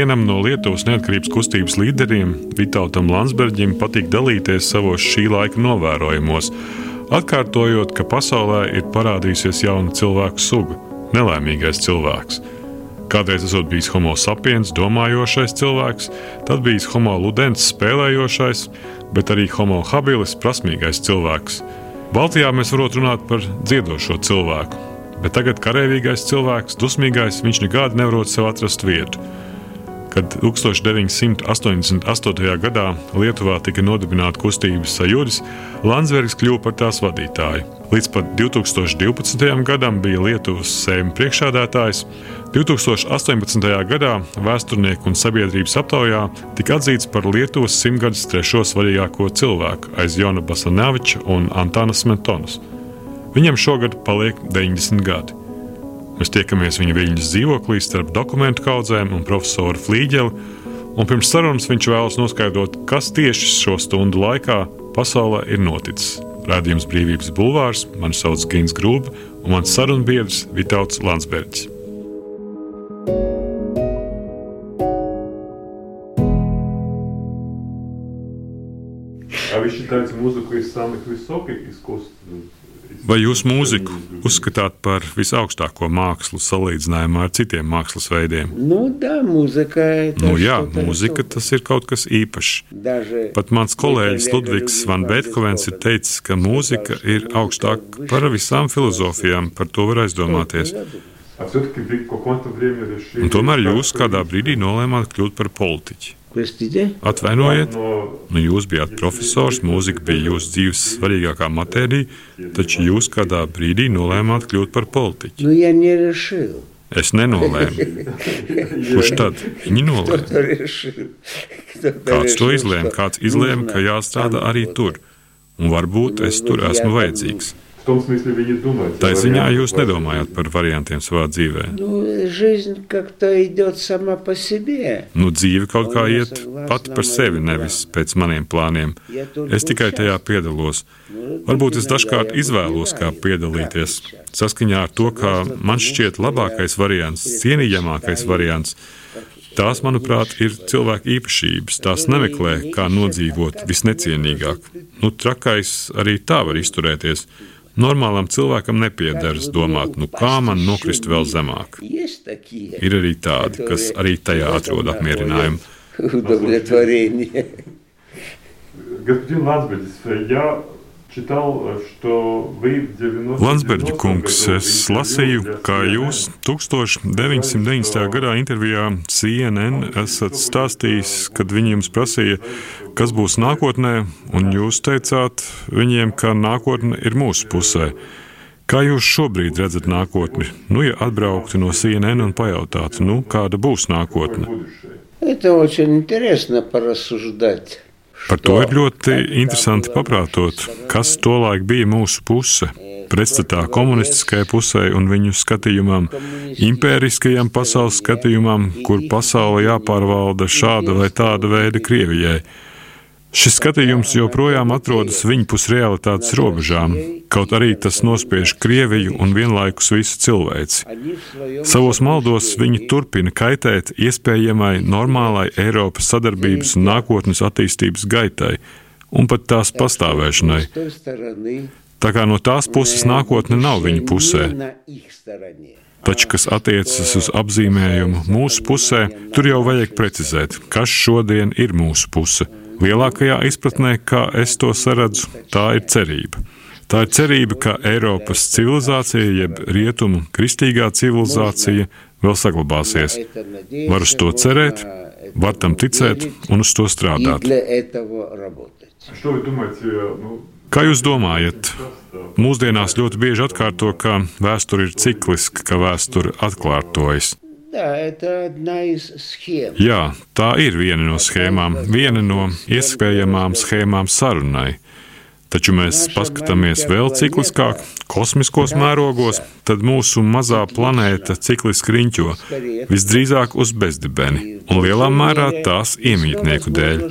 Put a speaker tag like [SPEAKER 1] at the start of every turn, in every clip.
[SPEAKER 1] Vienam no Lietuvas neatkarības kustības līderiem, Vitautam Landsbergim, patīk dalīties savos šī laika novērojumos, atkārtojot, ka pasaulē ir parādījusies jauna cilvēku suga - nelaimīgais cilvēks. Kādreiz esot bijis homo sapiens, domājošais cilvēks, tad bijis homo ludens, spēlējošais, bet arī homo habilis, prasmīgais cilvēks. Baltijā mēs varam runāt par dziedošo cilvēku, bet tagad karavīgais cilvēks, dusmīgais, viņš nekādi nevarot sev atrast vietu. Kad 1988. gadā Lietuvā tika nodibināta kustības sajūdas, Landsbergs kļuva par tās vadītāju. Līdz pat 2012. gadam bija Lietuvas sēma priekšādātājs. 2018. gadā vēsturnieku un sabiedrības aptaujā tika atzīts par Lietuvas simtgadus trešo svarīgāko cilvēku aiz Jona Basaneviča un Antāna Smetonas. Viņam šogad paliek 90 gadi. Mēs tiekamies viņa viļņas dzīvoklī starp dokumentu kaudzēm un profesoru Flīģeli, un pirms sarunas viņš vēlas noskaidrot, kas tieši šo stundu laikā pasaulē ir noticis. Rādījums Brīvības Bulvārs, mani sauc Gins Grūba, un mans sarunbiedrs Vitauts Landsbergs.
[SPEAKER 2] А вы считаете музыку из самых высоких искусств?
[SPEAKER 1] Vai jūs mūziku uzskatāt par visaugstāko mākslu salīdzinājumā ar citiem mākslas veidiem?
[SPEAKER 3] Nu, da, mūzika,
[SPEAKER 1] nu, jā, mūzika tas ir kaut kas īpašs. Pat mans kolēģis Ludvigs Van Beethovens ir teicis, ka mūzika ir augstāka par visām filozofijām, par to var aizdomāties. Un tomēr jūs kādā brīdī nolēmāt kļūt par
[SPEAKER 3] politiķi.
[SPEAKER 1] Atvainojiet, nu jūs bijāt profesors, mūzika bija jūsu dzīves svarīgākā matērija, taču jūs kādā brīdī nolēmāt kļūt par politiķu.
[SPEAKER 3] Nu, ja
[SPEAKER 1] Es nenolēmu. Kurš tad viņi nolēma? Kāds to izlēma? Kāds izlēma, ka jāstrādā arī tur, un varbūt es tur esmu vajadzīgs
[SPEAKER 2] в том смысле вы не думаете...
[SPEAKER 1] Tā ziņā
[SPEAKER 2] варианты
[SPEAKER 1] jūs
[SPEAKER 2] вашей
[SPEAKER 1] nedomājat par variantiem savā dzīvē.
[SPEAKER 3] Ну, жизнь как-то идет сама по себе.
[SPEAKER 1] Nu, dzīve kaut kā iet pati par sevi, nevis pēc maniem plāniem. Es tikai tajā piedalos. Varbūt es dažkārt izvēlos, kā piedalīties. Saskaņā ar to, kā man šķiet labākais variants, cienījamākais variants. Tās, manuprāt, ir cilvēka īpašības. Tās nemeklē, kā nodzīvot visnecienīgāk. Nu, trakais arī tā var izturēties. Normālam cilvēkam nepiederas domāt, nu kā man nokrist vēl zemāk.
[SPEAKER 3] Есть такие.
[SPEAKER 1] Ir arī tādi, kas arī tajā atrod apmierinājumu.
[SPEAKER 3] Удовлетворение.
[SPEAKER 2] Господин Лансбердис, я читал, что вы в 90
[SPEAKER 1] Landsbergi kungs, es lasīju, kā jūs 1990. gadā intervijā CNN esat stādījis, kad viņi jums prasīja, kas būs nākotnē, un jūs teicāt viņiem, ka nākotne ir mūsu pusē. Kā jūs šobrīd redzat nākotni? Nu, ja atbrauktu no CNN un pajautātu, nu, kāda būs nākotne?
[SPEAKER 2] будущее.
[SPEAKER 3] Это очень интересно порассуждать.
[SPEAKER 1] Par to ir ļoti interesanti paprātot, kas tolaik bija mūsu puse. Pretstatā komunistiskajai pusē un viņu skatījumam, impēriskajam pasaules skatījumam, kur pasaule jāpārvalda šāda vai tāda veida Krievijai. Šis skatījums joprojām atrodas viņpus realitātes robežām, kaut arī tas nospiež Krieviju un vienlaikus visu cilvēci. Savos maldos viņi turpina kaitēt iespējamai normālai Eiropas sadarbības un nākotnes attīstības gaitai, un pat tās pastāvēšanai. Tā kā no tās puses nākotne nav viņa pusē. Taču, kas attiecas uz apzīmējumu mūsu pusē, tur jau vajag precizēt, kas šodien ir mūsu puse. Lielākajā izpratnē, kā es to saredzu, tā ir cerība. Tā ir cerība, ka Eiropas civilizācija, jeb rietumu kristīgā civilizācija, vēl saglabāsies. Var uz to cerēt, var tam ticēt un uz to strādāt. Kā jūs domājat? Mūsdienās ļoti bieži atkārto, ka vēsture ir cikliska, ka vēsture atkārtojas.
[SPEAKER 3] Nē, tāda nice schēma.
[SPEAKER 1] Jā, tā ir viena no schēmām, viena no iespējamām schēmām sarunai. Taču mēs paskatāmies vēl cikliskāk, kosmiskos mērogos, tad mūsu mazā planēta cikliski riņķo. Visdrīzāk uz bezdibeni, un lielā mērā tās iemītnieku dēļ.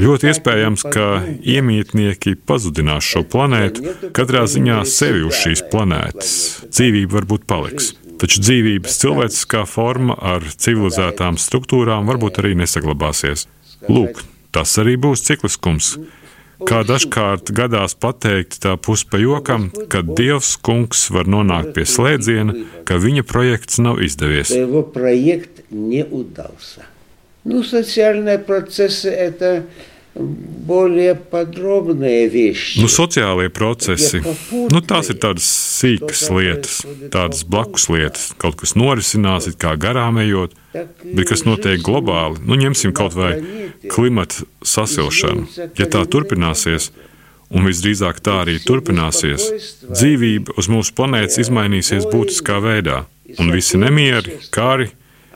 [SPEAKER 1] Ļoti iespējams, ka iemītnieki pazudinās šo planētu, katrā ziņā sevi uz šīs planētas. Dzīvība varbūt paliks. Taču dzīvības cilvēciskā forma ar civilizētām struktūrām varbūt arī nesaglabāsies. Lūk, tas arī būs cikliskums. Kā dažkārt gadās pateikt tā puspa jokam, ka Dievs kungs var nonākt pie slēdziena, ka viņa projekts nav izdevies.
[SPEAKER 3] Nu, sociālajā procesa удался. Ну, социальные процессы – это более подробные вещи.
[SPEAKER 1] Nu, sociālie procesi, nu, tās ir tādas sīkas lietas, tādas blakus lietas, kaut kas norisinās, it kā garām ejot, bet kas notiek globāli. Nu, ņemsim kaut vai klimata sasilšanu. Ja tā turpināsies, un visdrīzāk tā arī turpināsies, dzīvība uz mūsu planētas izmainīsies būtiskā veidā, un visi nemieri, kari,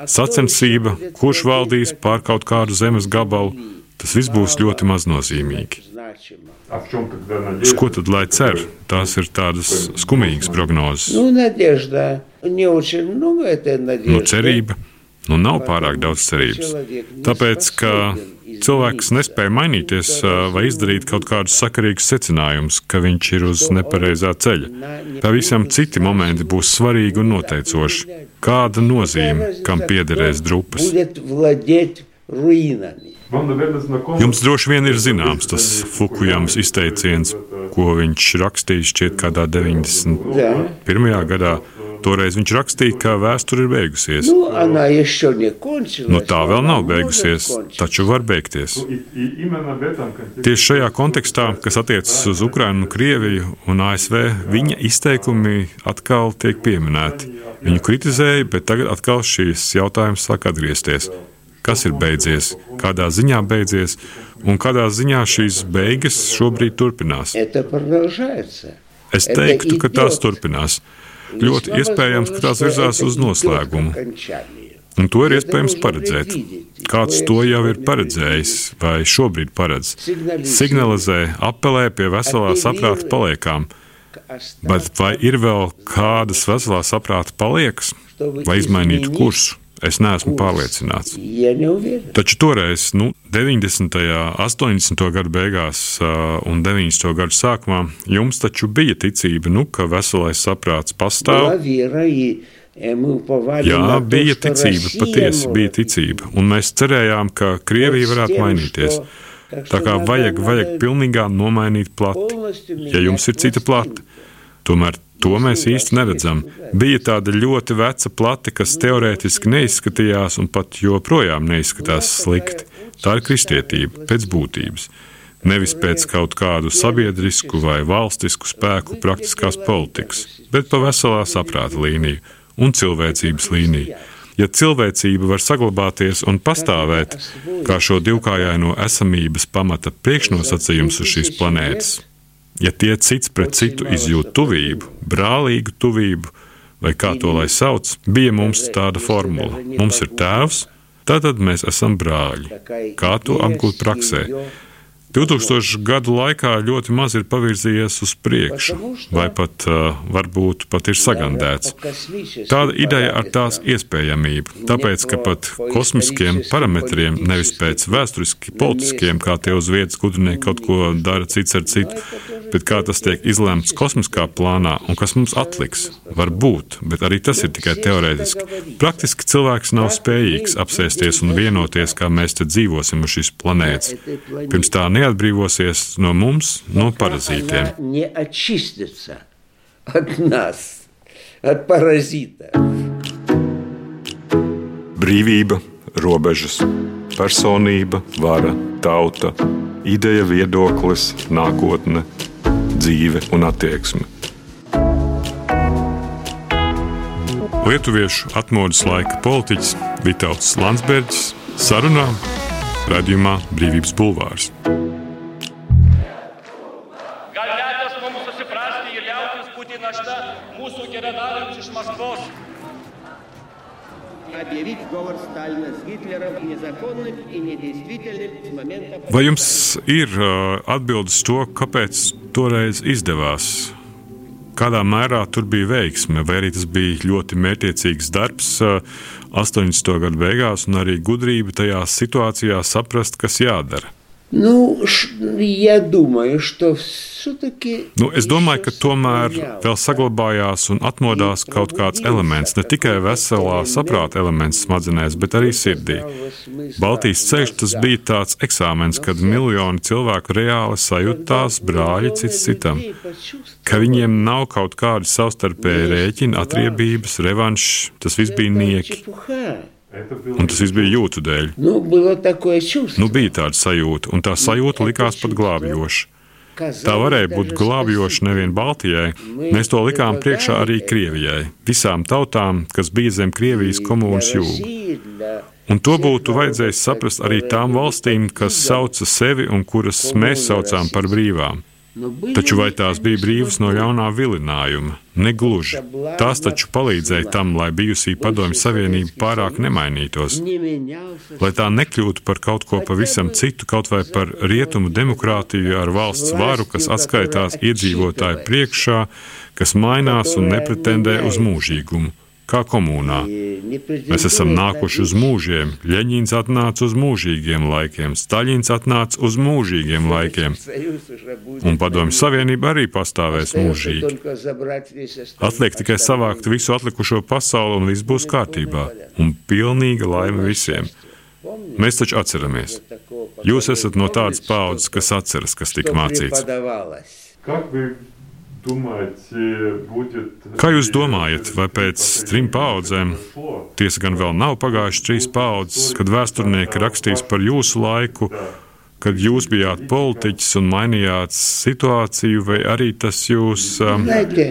[SPEAKER 1] sacensība, kurš valdīs pār kaut kādu zemes gabalu, tas viss būs ļoti maznozīmīgi. Uz ko tad lai cer? Tās ir tādas skumīgas prognozes. Nu, cerība. Nu, nav pārāk daudz cerības. Tāpēc, ka cilvēks nespēja mainīties vai izdarīt kaut kādus sakarīgus secinājumus, ka viņš ir uz nepareizā ceļa. Pavisam citi momenti būs svarīgi un noteicoši. Kāda nozīme, kam piederēs drupas? Jums droši vien ir zināms tas Fukujams izteiciens, ko viņš rakstīja šķiet kādā 91. gadā. Toreiz viņš rakstīja, ka vēsture ir beigusies.
[SPEAKER 3] Nu,
[SPEAKER 1] nu tā vēl nav beigusies, taču var beigties. Tieši šajā kontekstā, kas attiecas uz Ukrajinu, Krieviju un ASV, viņa izteikumi atkal tiek pieminēti. Viņu kritizēja, bet tagad atkal šīs jautājums sāk atgriezties kas ir beidzies, kādā ziņā beidzies un kādā ziņā šīs beigas šobrīd turpinās. Es teiktu, ka tās turpinās. Ļoti iespējams, ka tās virzās uz noslēgumu. Un to ir iespējams paredzēt. Kāds to jau ir paredzējis vai šobrīd paredz. Signalizē, apelē pie veselā saprāta paliekām. Bet vai ir vēl kādas veselā saprāta paliekas, lai izmainītu kursu? Es neesmu
[SPEAKER 3] Uz pārliecināts.
[SPEAKER 1] Taču toreiz, nu, 90. un 80. gada beigās un 90. gada sākumā, jums taču bija ticība, nu, ka veselais saprāts pastāv. Jā, bija ticība, patiesi bija ticība, un mēs cerējām, ka Krievija varētu mainīties. Tā kā vajag, vajag pilnībā nomainīt plati, ja jums ir cita plati. Tomēr to mēs īsti neredzam. Bija tāda ļoti veca plate, kas teorētiski neizskatījās un pat joprojām neizskatās slikti. Tā ir kristietība pēc būtības. Nevis pēc kaut kādu sabiedrisku vai valstisku spēku praktiskās politikas, bet pa veselā saprāta līniju un cilvēcības līniju. Ja cilvēcība var saglabāties un pastāvēt kā šo divkājaino esamības pamata priekšnosacījums uz šīs planētas, ja tie cits pret citu izjūt tuvību, brālīgu tuvību, vai kā to lai sauc, bija mums tāda formula. Mums ir tēvs, tātad mēs esam brāļi. Kā to apgūt praksē? 2000 gadu laikā ļoti maz ir pavirzījies uz priekšu, vai pat varbūt pat ir sagandēts. Tāda ideja ar tās iespējamību, tāpēc, ka pat kosmiskiem parametriem, nevis pēc vēsturiski politiskiem, kā tie uz vietas gudrinieki kaut ko dara cits ar citu, bet kā tas tiek izlemts kosmiskā plānā un kas mums atliks, var būt, bet arī tas ir tikai teorētiski. Praktiski cilvēks nav spējīgs apsēsties un vienoties, kā mēs te dzīvosim uz šīs planētas. Pirms tā neatbrīvosies no mums, no parazītiem. Brīvība, robežas, personība, vara, tauta, ideja, viedoklis, nākotne, dzīve un attieksme. Lietuviešu atmodas laika politiķis Vitāls Landsbergis sarunā radījumā Brīvības bulvārs.
[SPEAKER 4] mūsų geradariams iš Maskvos.
[SPEAKER 5] объявить сговор Сталина с Гитлером незаконным и недействительным с момента
[SPEAKER 1] Vai jums ir uh, atbildes to, kāpēc toreiz izdevās? Kādā mērā tur bija veiksme, vai arī tas bija ļoti mērķiecīgs darbs uh, 80. gadu beigās, un arī gudrība tajā situācijā saprast, kas jādara?
[SPEAKER 3] Ну, ш- я думаю, что все-таки...
[SPEAKER 1] Nu, es domāju, ka tomēr vēl saglabājās un atmodās kaut kāds elements, ne tikai veselā saprāta elements smadzenēs, bet arī sirdī. Baltijas ceļš tas bija tāds eksāmens, kad miljoni cilvēku reāli sajūtās brāļi cits citam, ka viņiem nav kaut kādi savstarpēji rēķini, atriebības, revanšs, tas viss bija nieki,
[SPEAKER 2] Это было
[SPEAKER 1] Un tas viss bija jūtu dēļ. Nu, bija nu, tāda sajūta, un tā sajūta likās pat glābjoša. Tā varēja būt glābjoša nevien Baltijai, mēs to likām priekšā arī Krievijai, visām tautām, kas bija zem Krievijas komunas jūga. Un to būtu vajadzējis saprast arī tām valstīm, kas sauca sevi un kuras mēs saucām par brīvām. Taču vai tās bija brīvas no ļaunā vilinājuma? Negluži. Tās taču palīdzēja tam, lai bijusī padomju savienība pārāk nemainītos. Lai tā nekļūtu par kaut ko pavisam citu, kaut vai par rietumu demokrātiju ar valsts varu, kas atskaitās iedzīvotāju priekšā, kas mainās un nepretendē uz mūžīgumu, kā komunā. Mēs esam nākuši uz mūžiem. Ļeņņins atnāca uz mūžīgiem laikiem, Staļins atnāca uz mūžīgiem laikiem, un Padomju Savienība arī pastāvēs mūžīgi. Atliek tikai savākt visu atlikušo pasauli, un viss būs kārtībā. Un pilnīga laime visiem. Mēs taču atceramies. Jūs esat no tādas paudzes, kas atceras, kas tika mācīts.
[SPEAKER 2] Как вы думаете, будет...
[SPEAKER 1] Kā jūs domājat, vai pēc trim paudzēm, tiesa gan vēl nav pagājušas trīs paudzes, kad vēsturnieki rakstīs par jūsu laiku, kad jūs bijāt politiķis un mainījāt situāciju, vai arī tas jūs, um,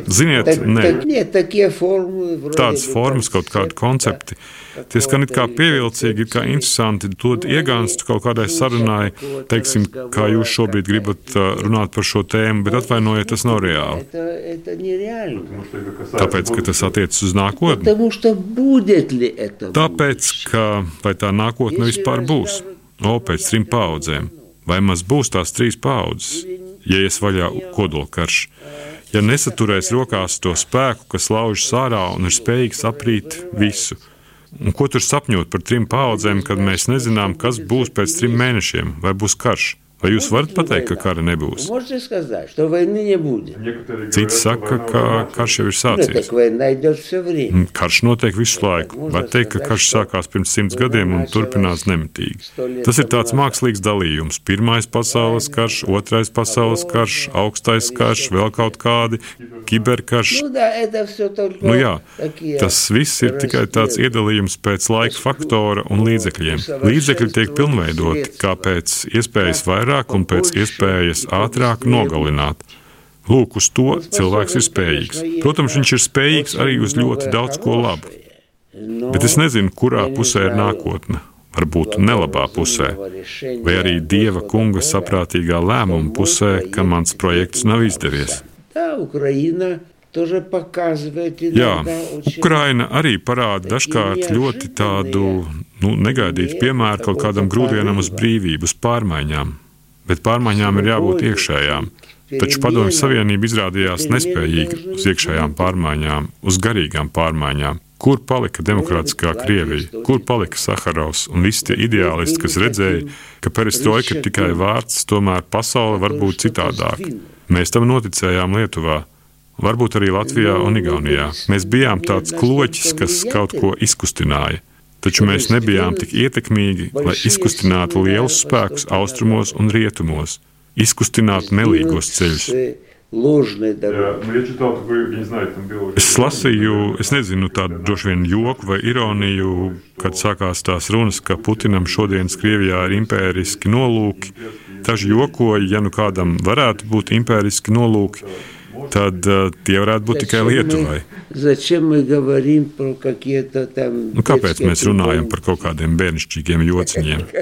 [SPEAKER 1] ziniet, ne, tādas formas, kaut kādi koncepti, tie skan it kā pievilcīgi, it kā interesanti, dod iegānstu kaut kādai sarunai, teiksim, kā jūs šobrīd gribat uh, runāt par šo tēmu, bet atvainojiet, tas nav reāli. Tāpēc, ka tas attiecas uz nākotni. Tāpēc, ka vai tā nākotne vispār būs. O, pēc trim paudzēm. Vai maz būs tās trīs paudzes, ja ies vaļā kodolkarš? Ja nesaturēs rokās to spēku, kas lauž sārā un ir spējīgs aprīt visu. Un ko tur sapņot par trim paudzēm, kad mēs nezinām, kas būs pēc trim mēnešiem, vai būs karš? Vai jūs varat pateikt, ka kara nebūs? Citi saka, ka karš jau ir sācies. Karš notiek visu laiku. Var teikt, ka karš sākās pirms simts gadiem un turpinās nemitīgi. Tas ir tāds mākslīgs dalījums. Pirmais pasaules karš, otrais pasaules karš, augstais karš, vēl kaut kādi kiberkarš. Nu jā, tas viss ir tikai tāds iedalījums pēc laika faktora un līdzekļiem. Līdzekļi tiek pilnveidoti, kāpēc iespējas vairāk vairāk un pēc iespējas ātrāk nogalināt. Lūk, uz to cilvēks ir spējīgs. Protams, viņš ir spējīgs arī uz ļoti daudz ko labu. Bet es nezinu, kurā pusē ir nākotne. Varbūt nelabā pusē, vai arī dieva kunga saprātīgā lēmuma pusē, ka mans projekts nav izdevies. Jā, Ukraina arī parāda dažkārt ļoti tādu nu, negaidītu piemēru kaut kādam grūdienam uz brīvības pārmaiņām. Bet pārmaiņām ir jābūt iekšējām. Taču Padomju Savienība izrādījās nespējīga uz iekšējām pārmaiņām, uz garīgām pārmaiņām. Kur palika demokrātiskā Krievija, kur palika Saharovs un visi tie ideālisti, kas redzēja, ka perestroika ir tikai vārds, tomēr pasaule var būt citādāka. Mēs tam noticējām Lietuvā. Varbūt arī Latvijā un Igaunijā. Mēs bijām tāds kloķis, kas kaut ko izkustināja taču mēs nebijām tik ietekmīgi, lai izkustinātu lielus spēkus austrumos un rietumos, izkustinātu nelīgos ceļus. Es lasīju, es nezinu, tādu droši vien joku vai ironiju, kad sākās tās runas, ka Putinam šodienas Krievijā ir impēriski nolūki. Daži jokoja, ja nu kādam varētu būt impēriski nolūki, tad uh, tie varētu būt tikai Lietuvai. Nu, kāpēc mēs runājam par kaut kādiem bērnišķīgiem jociņiem?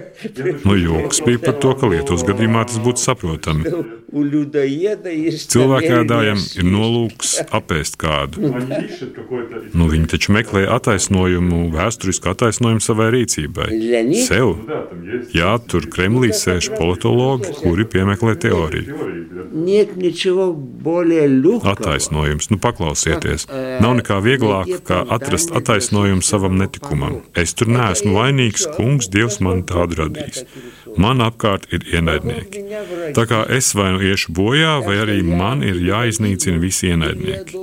[SPEAKER 1] Nu, joks bija par to, ka Lietuvas gadījumā tas būtu saprotami
[SPEAKER 3] У людоеда есть
[SPEAKER 1] Cilvēkēdājiem
[SPEAKER 3] намерение
[SPEAKER 1] ir nolūks apēst kādu.
[SPEAKER 2] Они ищут какой-то...
[SPEAKER 1] Nu, viņi taču meklē attaisnojumu, vēsturisku attaisnojumu savai rīcībai.
[SPEAKER 3] Для них
[SPEAKER 1] Sev.
[SPEAKER 2] Ну да, там есть...
[SPEAKER 1] Jā, tur Kremlī sēž politologi, kuri piemeklē teoriju.
[SPEAKER 2] Теории, да.
[SPEAKER 3] нет ничего более легкого.
[SPEAKER 1] Attaisnojums, nu paklausieties. Nav nekā vieglāk, kā atrast attaisnojumu savam netikumam. Es tur neesmu vainīgs, kungs, Dievs man tādu radījis. Man apkārt ir ienaidnieki. Tā kā es vai nu iešu bojā, vai arī man ir jāiznīcina visi ienaidnieki.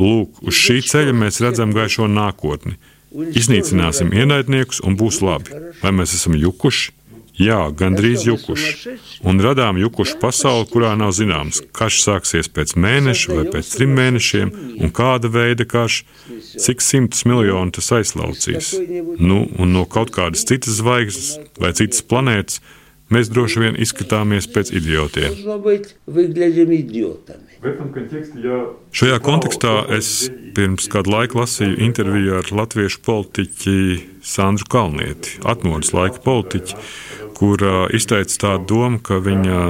[SPEAKER 1] Lūk, uz šī ceļa mēs redzam gaišo nākotni. Iznīcināsim ienaidniekus un būs labi. Vai mēs esam jukuši? Jā, gandrīz jukuši. Un radām jukušu pasauli, kurā nav zināms, kas sāksies pēc mēneša vai pēc trim mēnešiem, un kāda veida karš, cik simtus miljonu tas aizlaucīs. Nu, un no kaut kādas citas zvaigznes vai citas planētas mēs droši vien izskatāmies pēc idiotiem. Šajā kontekstā es pirms kādu laiku lasīju interviju ar latviešu politiķi Sandru Kalnieti, atmodas laika politiķi, kur izteica tādu domu, ka viņa,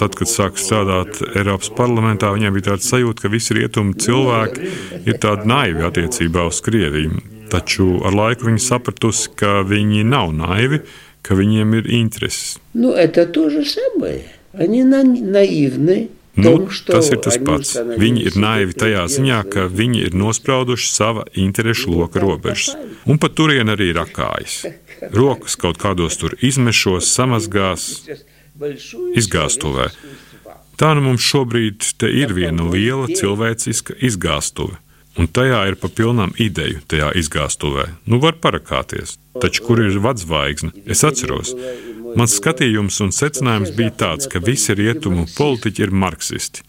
[SPEAKER 1] tad, kad sāk strādāt Eiropas parlamentā, viņai bija tāds sajūta, ka visi rietumu cilvēki ir tādi naivi attiecībā uz Krieviju. Taču ar laiku viņa sapratusi, ka viņi nav naivi, ka viņiem ir intereses.
[SPEAKER 3] Nu, это то же самое. Они на- наивны. в
[SPEAKER 1] Nu,
[SPEAKER 3] том, что
[SPEAKER 1] tas ir tas
[SPEAKER 3] они
[SPEAKER 1] pats.
[SPEAKER 3] становились
[SPEAKER 1] Viņi ir naivi tajā ziņā, ka
[SPEAKER 3] президентом.
[SPEAKER 1] viņi ir nosprauduši sava interešu loka robežas. Un pat turien arī rakājas. Rokas kaut kādos tur izmešos, samazgās, izgāstuvē. Tā nu mums šobrīd te ir viena liela cilvēciska izgāstuve. Un tajā ir pa pilnām ideju, tajā izgāstuvē. Nu, var parakāties. Taču kur ir vadzvaigzne? Es atceros. Mans skatījums un secinājums bija tāds, ka visi rietumu politiķi ir marksisti,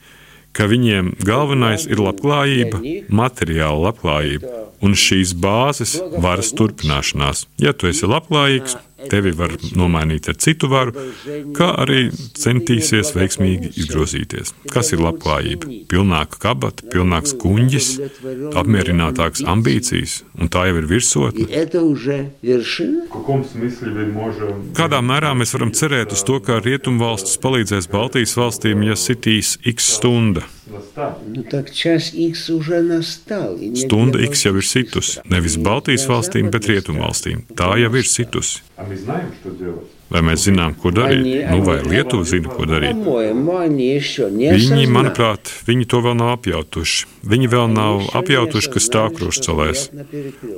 [SPEAKER 1] ka viņiem galvenais ir labklājība, materiāla labklājība un šīs bāzes varas turpināšanās. Ja tu esi labklājīgs, tevi var nomainīt ar citu varu, kā arī centīsies veiksmīgi izgrozīties. Kas ir labklājība? Pilnāka kabata, pilnāks kuņģis, apmierinātāks ambīcijas, un tā jau ir virsotne. Kādā mērā mēs varam cerēt uz to, ka Rietumvalstis palīdzēs Baltijas valstīm, ja sitīs x
[SPEAKER 3] stundu? Nu,
[SPEAKER 1] Stunda X jau ir situsi. Nevis Baltijas valstīm, bet Rietumvalstīm. Tā jau ir situsi. Vai mēs zinām, ko darīt? Nu, vai Lietuva zina, ko darīt? Viņi, manuprāt, viņi to vēl nav apjautuši. Viņi vēl nav apjautuši, kas tā krustcelēs.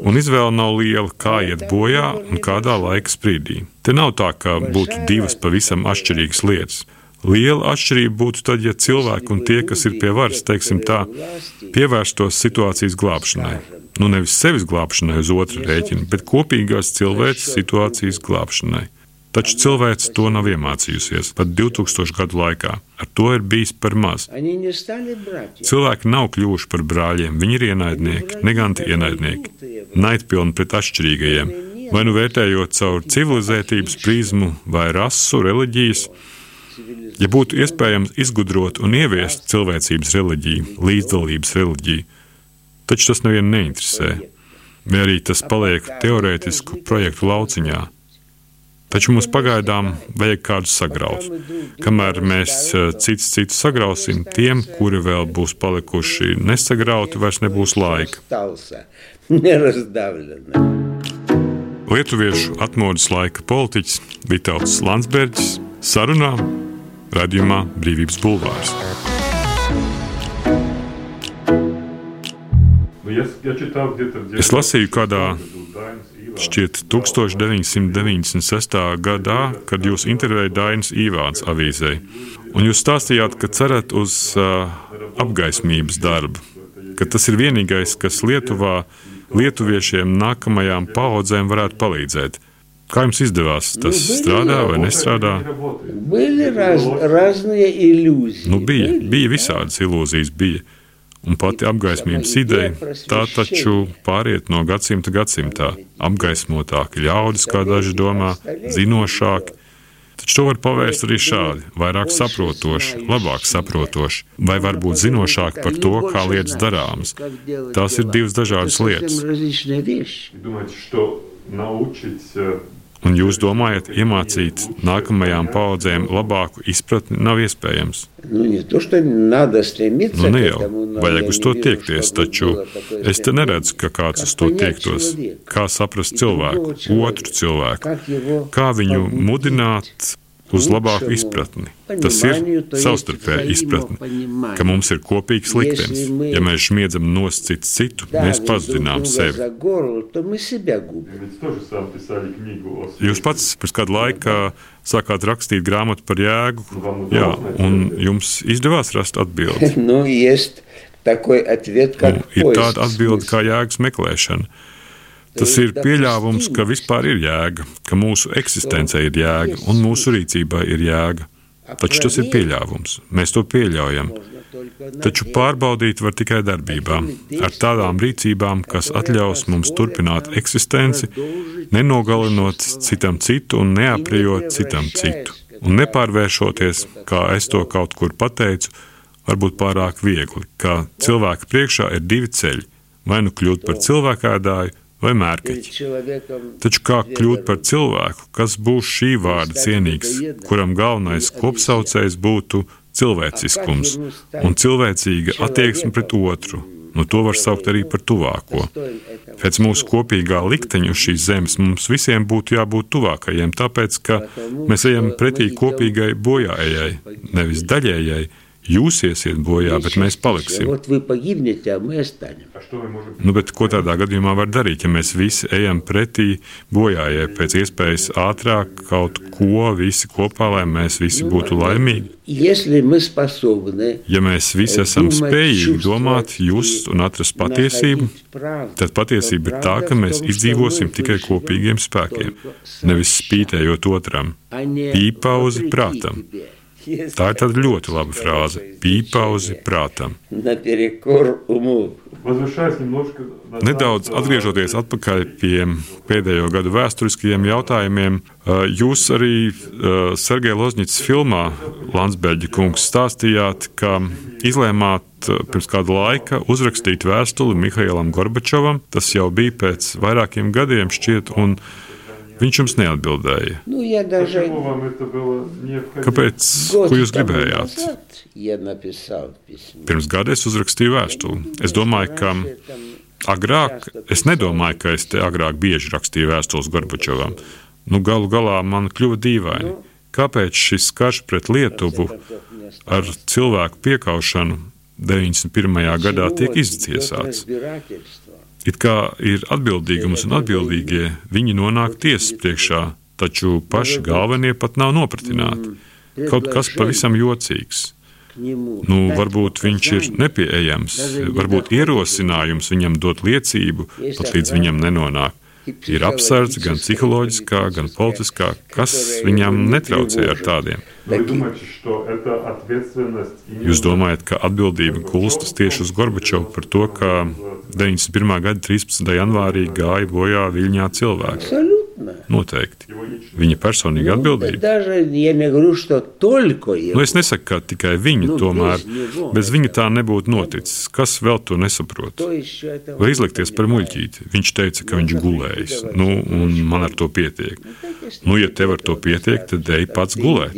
[SPEAKER 1] Un izvēle nav liela, kā iet bojā un kādā laika sprīdī. Te nav tā, ka būtu divas pavisam atšķirīgas lietas. Liela atšķirība būtu tad, ja cilvēki un tie, kas ir pie varas, teiksim tā, pievērstos situācijas glābšanai. Nu, nevis sevis glābšanai uz otru rēķinu, bet kopīgās cilvēces situācijas glābšanai. Taču cilvēks to nav iemācījusies pat 2000 gadu laikā. Ar to ir bijis par maz. Cilvēki nav kļuvuši par brāļiem, viņi ir ienaidnieki, neganti ienaidnieki, naidpilni pret atšķirīgajiem, vai nu vērtējot caur civilizētības prizmu, vai rasu, reliģijas, Ja būtu iespējams izgudrot un ieviest cilvēcības reliģiju, līdzdalības reliģiju, taču tas nevienu neinteresē, vai arī tas paliek teorētisku projektu lauciņā. Taču mums pagaidām vajag kādu sagraut. Kamēr mēs eh, cits citu sagrausim, tiem, kuri vēl būs palikuši nesagrauti, vairs nebūs laika. Lietuviešu atmodas laika politiķis Vitāls Landsbergis sarunā Radījumā Brīvības Bulvārs. Es lasīju kādā šķiet 1996. gadā, kad jūs intervējāt Dainis Īvāns avīzē, un jūs stāstījāt, ka cerat uz uh, apgaismības darbu, ka tas ir vienīgais, kas Lietuvā lietuviešiem nākamajām paudzēm varētu palīdzēt. Kā jums izdevās? Tas nu, strādā vai nestrādā?
[SPEAKER 3] Bija raz, raznie ilūzijas.
[SPEAKER 1] Nu, bija, bija visādas ilūzijas. Bija. Un pati apgaismības ideja, tā taču pāriet no gadsimta gadsimtā. Apgaismotāki ļaudis, kā daži domā, zinošāki. Taču to var pavērst arī šādi - vairāk saprotoši, labāk saprotoši, vai varbūt zinošāk par to, kā lietas darāmas. Tās ir divas dažādas lietas.
[SPEAKER 2] Domāju, ka naučīt
[SPEAKER 1] Un jūs domājat, iemācīt nākamajām paudzēm labāku izpratni nav iespējams? Nu,
[SPEAKER 3] nē,
[SPEAKER 1] nu, jau. vajag uz to tiekties, taču es te neredzu, ka kāds uz to tiektos. Kā saprast cilvēku, otru cilvēku, kā viņu mudināt, uz labāku izpratni. Tas ir savstarpēja izpratne, ka mums ir kopīgs liktenis. Ja mēs smiedzam nost citu citu, mēs pazudinām sevi. Jūs pats pirms kāda laika sākāt rakstīt grāmatu par jēgu, jā, un jums izdevās rast atbildi. Nu, ir tāda atbilde kā jēgas meklēšana. Tas ir pieļāvums, ka vispār ir jēga, ka mūsu eksistence ir jēga un mūsu rīcībai ir jēga. Taču tas ir pieļāvums. Mēs to pieļaujam. Taču pārbaudīt var tikai darbībām, ar tādām rīcībām, kas ļaus mums turpināt eksistenci, nenogalinot citam citu un neaprijot citam citu. Un nepārvēršoties, kā es to kaut kur pateicu, varbūt pārāk viegli, ka cilvēka priekšā ir divi ceļi - vai nu kļūt par cilvēkēdāju, vai mērķi. Taču kā kļūt par cilvēku, kas būs šī vārda cienīgs, kuram galvenais kopsaucējs būtu cilvēciskums un cilvēcīga attieksme pret otru? Nu, to var saukt arī par tuvāko. Pēc mūsu kopīgā likteņa uz šīs zemes mums visiem būtu jābūt tuvākajiem, tāpēc ka mēs ejam pretī kopīgai bojājai, nevis daļējai, Jūs iesiet bojā, bet mēs paliksim. Nu, bet ko tādā gadījumā var darīt, ja mēs visi ejam pretī bojājai, pēc iespējas ātrāk kaut ko visi kopā, lai mēs visi būtu laimīgi? Ja mēs visi esam spējīgi domāt, just un atrast patiesību, tad patiesība ir tā, ka mēs izdzīvosim tikai kopīgiem spēkiem, nevis spītējot otram, pīpauzi prātam. Tā ir tāda ļoti laba frāze. Pīpauzi prātam. Nedaudz atgriežoties atpakaļ pie pēdējo gadu vēsturiskajiem jautājumiem, э, jūs arī э, Sergeja Lozņits filmā Landsbērģa kungs stāstījāt, ka izlēmāt э, pirms kāda laika uzrakstīt vēstuli Mihailam Gorbačovam. Tas jau bija pēc vairākiem gadiem šķiet, un viņš jums neatbildēja.
[SPEAKER 3] Ну, я даже
[SPEAKER 2] Почему вам это было необходимо?
[SPEAKER 1] Kāpēc?
[SPEAKER 3] год
[SPEAKER 1] Ko jūs
[SPEAKER 3] тому
[SPEAKER 1] gribējāt?
[SPEAKER 3] назад я написал письмо.
[SPEAKER 1] Pirms gada es uzrakstīju vēstuli. Es domāju, ka agrāk, es nedomāju, ka es te agrāk bieži rakstīju vēstules Gorbačovam. Nu, galu galā man kļuva dīvaini. Kāpēc šis karš pret Lietuvu ar cilvēku piekaušanu 91. gadā tiek izciesāts? It kā ir atbildīgums un atbildīgie, viņi nonāk tiesas priekšā, taču paši galvenie pat nav nopratināti. Kaut kas pavisam jocīgs. Nu, varbūt viņš ir nepieejams, varbūt ierosinājums viņam dot liecību, pat līdz viņam nenonāk. Ir apsvērts gan psiholoģiskā, gan politiskā, kas viņam netraucē ar tādiem. Jūs domājat, ka atbildība kulstas tieši uz Gorbačovu par to, ka 91. gada 13. janvārī gāja bojā Viļņā cilvēki. Noteikti. Viņa personīga atbildība. Nu, es nesaku, ka tikai viņa, tomēr
[SPEAKER 3] bez
[SPEAKER 1] viņa tā nebūtu noticis. Kas vēl to nesaprot? Vai izlikties par muļķīti? Viņš teica, ka viņš gulējis. Nu, un man ar to pietiek. Nu, nu ja tev ar to pietiek, tad ej pats gulēt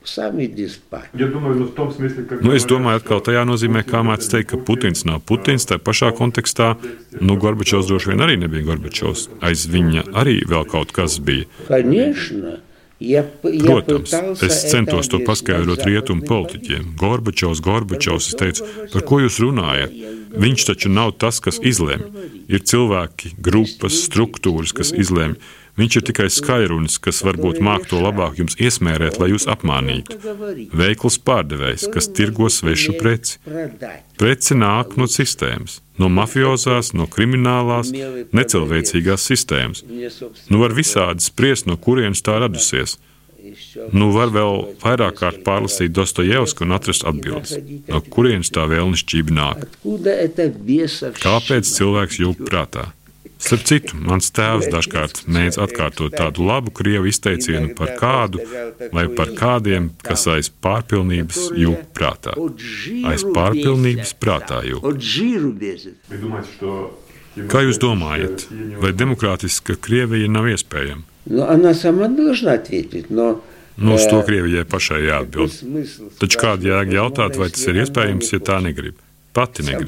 [SPEAKER 3] Иди, сам иди спать.
[SPEAKER 2] Я думаю, ну в том смысле, как
[SPEAKER 1] Nu, es
[SPEAKER 2] говорят,
[SPEAKER 1] domāju, atkal tajā nozīmē, kā mēdz teikt, ka Putins nav Putins. Tā pašā kontekstā, nu, Gorbačovs droši vien arī nebija Gorbačovs. Aiz viņa arī vēl kaut kas bija.
[SPEAKER 3] Конечно. Я, п- я
[SPEAKER 1] Protams,
[SPEAKER 3] пытался
[SPEAKER 1] es
[SPEAKER 3] это
[SPEAKER 1] centos to
[SPEAKER 3] объяснять
[SPEAKER 1] paskaidrot rietumu
[SPEAKER 3] западным
[SPEAKER 1] politiķiem. Gorbačovs, Gorbačovs, es teicu, par ko jūs runājat? Viņš taču nav tas, kas izlemj. Ir cilvēki, grupas, struktūras, kas izlemj. Viņš ir tikai skairunis, kas varbūt māk to labāk jums iesmērēt, lai jūs apmānītu. Veikls pārdevējs, kas tirgo svešu preci. Preci nāk no sistēmas, no mafiozās, no kriminālās, necilvēcīgās sistēmas. Nu var visādi spriest, no kurienes tā radusies. Nu var vēl vairāk kārt pārlasīt Dostojevsku un atrast atbildes, no kurienes tā vēlnišķība nāk. Kāpēc cilvēks jūg prātā? Starp citu, mans tēvs dažkārt mēdz atkārtot tādu labu krievu izteicienu par kādu vai par kādiem, kas aiz pārpilnības jūt prātā. Aiz pārpilnības prātā
[SPEAKER 2] jūt.
[SPEAKER 1] Kā jūs domājat, vai demokrātiska Krievija nav iespējama? Nu, uz to Krievijai pašai jāatbild. Taču kāda jēga jautāt, vai tas ir iespējams, ja tā negrib? Pati negrib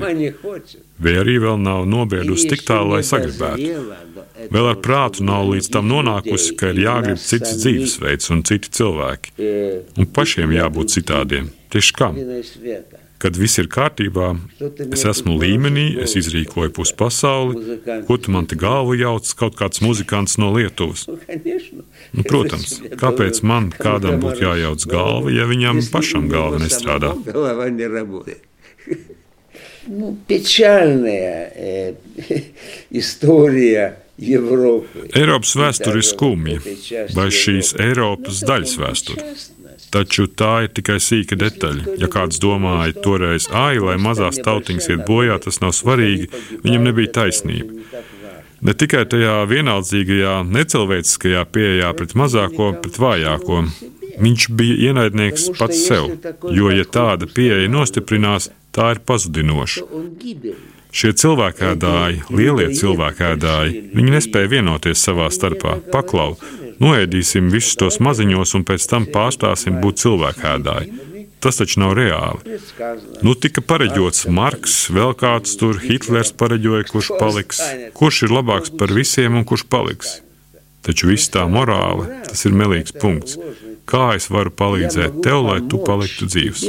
[SPEAKER 1] vai arī vēl nav nobriedusi tik tālu, lai sagribētu. Vēl ar prātu nav līdz tam nonākusi, ka ir jāgrib cits dzīvesveids un citi cilvēki. Un pašiem jābūt citādiem. Tieši
[SPEAKER 3] kam?
[SPEAKER 1] Kad viss ir kārtībā, es esmu līmenī, es izrīkoju pusi pasauli. Ko tu man te galvu jauc, kaut kāds muzikants no Lietuvas?
[SPEAKER 3] Nu,
[SPEAKER 1] nu protams, kāpēc man kādam būtu jājauc galva, ja viņam pašam galva nestrādā?
[SPEAKER 3] Голова не работает. Ну, печальная э, история Европы.
[SPEAKER 1] Eiropas vēsture ir skumja, vai šīs Eiropas daļas vēsture. Taču tā ir tikai sīka detaļa. Ja kāds domāja toreiz, ai, lai mazās tautiņas iet bojā, tas nav svarīgi, viņam nebija taisnība. Ne tikai tajā vienaldzīgajā, necilvēciskajā pieejā pret mazāko, pret vājāko. Viņš bija ienaidnieks pats sev, jo, ja tāda pieeja nostiprinās, tā ir pazudinoša. Šie cilvēkēdāji, lielie cilvēkēdāji, viņi nespēja vienoties savā starpā. Paklau, noēdīsim visus tos maziņos un pēc tam pārstāsim būt cilvēkēdāji. Tas taču nav reāli. Nu, tika pareģots Marks, vēl kāds tur, Hitlers pareģoja, kurš paliks, kurš ir labāks par visiem un kurš paliks. Taču viss tā morāle, tas ir melīgs punkts. Kā es varu palīdzēt tev, lai tu paliktu dzīvs?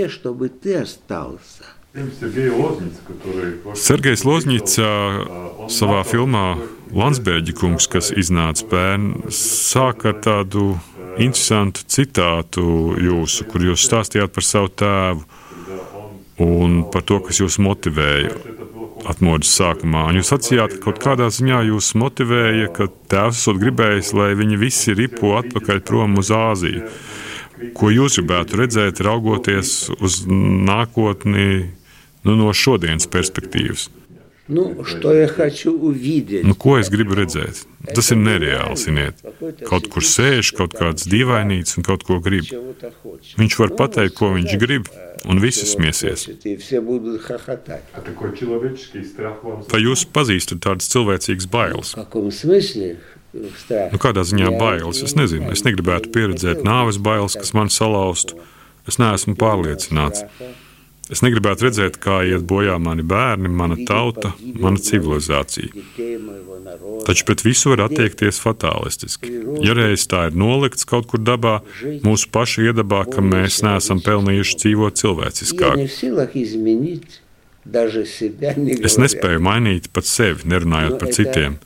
[SPEAKER 1] Sergejs Lozņits savā filmā Landsbērģa kungs, kas iznāca pērn, sāk ar tādu interesantu citātu jūsu, kur jūs stāstījāt par savu tēvu un par to, kas jūs motivēja atmodas sākumā. Un jūs atsījāt, ka kaut kādā ziņā jūs motivēja, ka tēvs esot gribējis, lai viņi visi ripo atpakaļ prom uz Āziju. Ko jūs gribētu redzēt, raugoties uz nākotni nu, no šodienas perspektīvas.
[SPEAKER 3] Nu,
[SPEAKER 1] nu, ko es gribu redzēt? Tas ir nereāli, ziniet. Kaut kur sēž kaut kāds dīvainīts un kaut ko grib. Viņš var pateikt, ko viņš grib, un visi
[SPEAKER 2] smieties.
[SPEAKER 1] Vai jūs pazīstat tādas cilvēcīgas bailes? Nu, kādā ziņā bailes? Es nezinu, es negribētu pieredzēt nāves bailes, kas man salauztu. Es neesmu pārliecināts. Es negribētu redzēt, kā iet bojā mani bērni, mana tauta, mana civilizācija. Taču pret visu var attiekties fatālistiski. Ja reiz tā ir nolikts kaut kur dabā, mūsu pašu iedabā, ka mēs neesam pelnījuši dzīvot cilvēciskāk. Es nespēju mainīt pat sevi, nerunājot par citiem.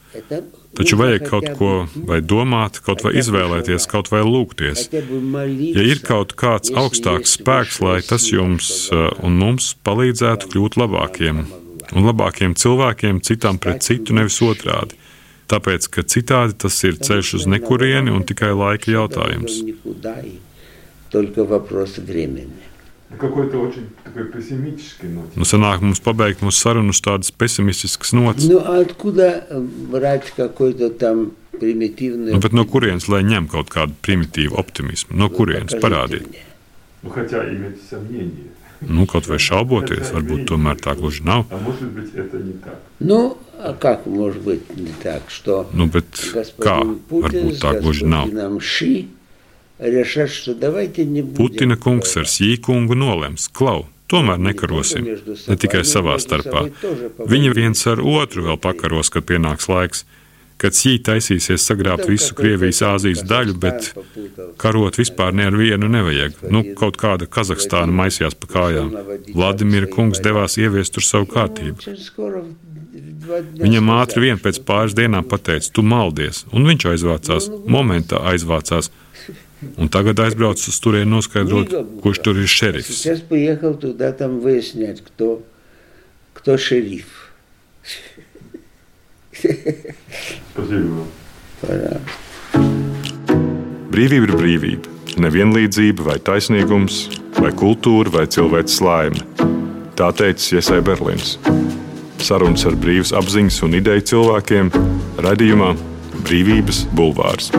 [SPEAKER 3] это
[SPEAKER 1] Taču
[SPEAKER 3] нужно
[SPEAKER 1] vajag
[SPEAKER 3] хотя
[SPEAKER 1] kaut
[SPEAKER 3] бы
[SPEAKER 1] ko vai domāt, kaut vai izvēlēties, kaut vai lūgties.
[SPEAKER 3] хотя бы молиться,
[SPEAKER 1] Ja ir kaut kāds
[SPEAKER 3] если
[SPEAKER 1] augstāks
[SPEAKER 3] есть
[SPEAKER 1] spēks, lai
[SPEAKER 3] высшая
[SPEAKER 1] tas
[SPEAKER 3] сила,
[SPEAKER 1] jums
[SPEAKER 3] чтобы
[SPEAKER 1] uh, un mums palīdzētu kļūt labākiem un labākiem cilvēkiem citam pret citu, nevis otrādi. Tāpēc, ka citādi tas ir ceļš uz nekurieni un tikai laika jautājums.
[SPEAKER 3] Никуда и только вопрос времени.
[SPEAKER 2] На какой-то очень такой пессимистической ноте.
[SPEAKER 1] Nu, sanāk mums pabeigt mūsu sarunu uz tādas pesimistiskas nots.
[SPEAKER 3] Ну, а откуда э, брать какой-то там примитивный...
[SPEAKER 1] Nu, bet no kurienes lai ņem kaut kādu primitīvu optimismu? No kurienes
[SPEAKER 3] Покажите
[SPEAKER 1] parādiet?
[SPEAKER 3] мне.
[SPEAKER 2] Ну, хотя иметь сомнения.
[SPEAKER 1] Nu, kaut vai šauboties, varbūt tomēr tā gluži nav.
[SPEAKER 2] А может быть, это не так.
[SPEAKER 3] Ну, а как может быть не так, что
[SPEAKER 1] Nu, bet kā?
[SPEAKER 3] господин Путин
[SPEAKER 1] Varbūt
[SPEAKER 3] с
[SPEAKER 1] tā gluži nav.
[SPEAKER 3] господином Ши
[SPEAKER 1] Putina kungs ar sīkungu nolems, klau, tomēr nekarosim, ne tikai savā starpā. Viņi viens ar otru vēl pakaros, kad pienāks laiks, kad sī taisīsies sagrābt visu Krievijas Āzijas daļu, bet karot vispār ne ar vienu nevajag. Nu, kaut kāda Kazahstāna maisījās pa kājām. Vladimira kungs devās ieviest tur savu kārtību. Viņam ātri vien pēc pāris dienām pateica, tu maldies, un viņš aizvācās, momentā aizvācās. Un tagad aizbraucu uz turieni noskaidrot, kurš tur ir šerifs.
[SPEAKER 3] Es pieeju tudā tam vēstniet,
[SPEAKER 2] kto, kto
[SPEAKER 3] šerif.
[SPEAKER 1] brīvība ir brīvība, nevienlīdzība vai taisnīgums, vai kultūra vai cilvēks laime. Tā teica Iesai Berlīns. Sarunas ar brīvas apziņas un ideju cilvēkiem radījumā Brīvības bulvārs.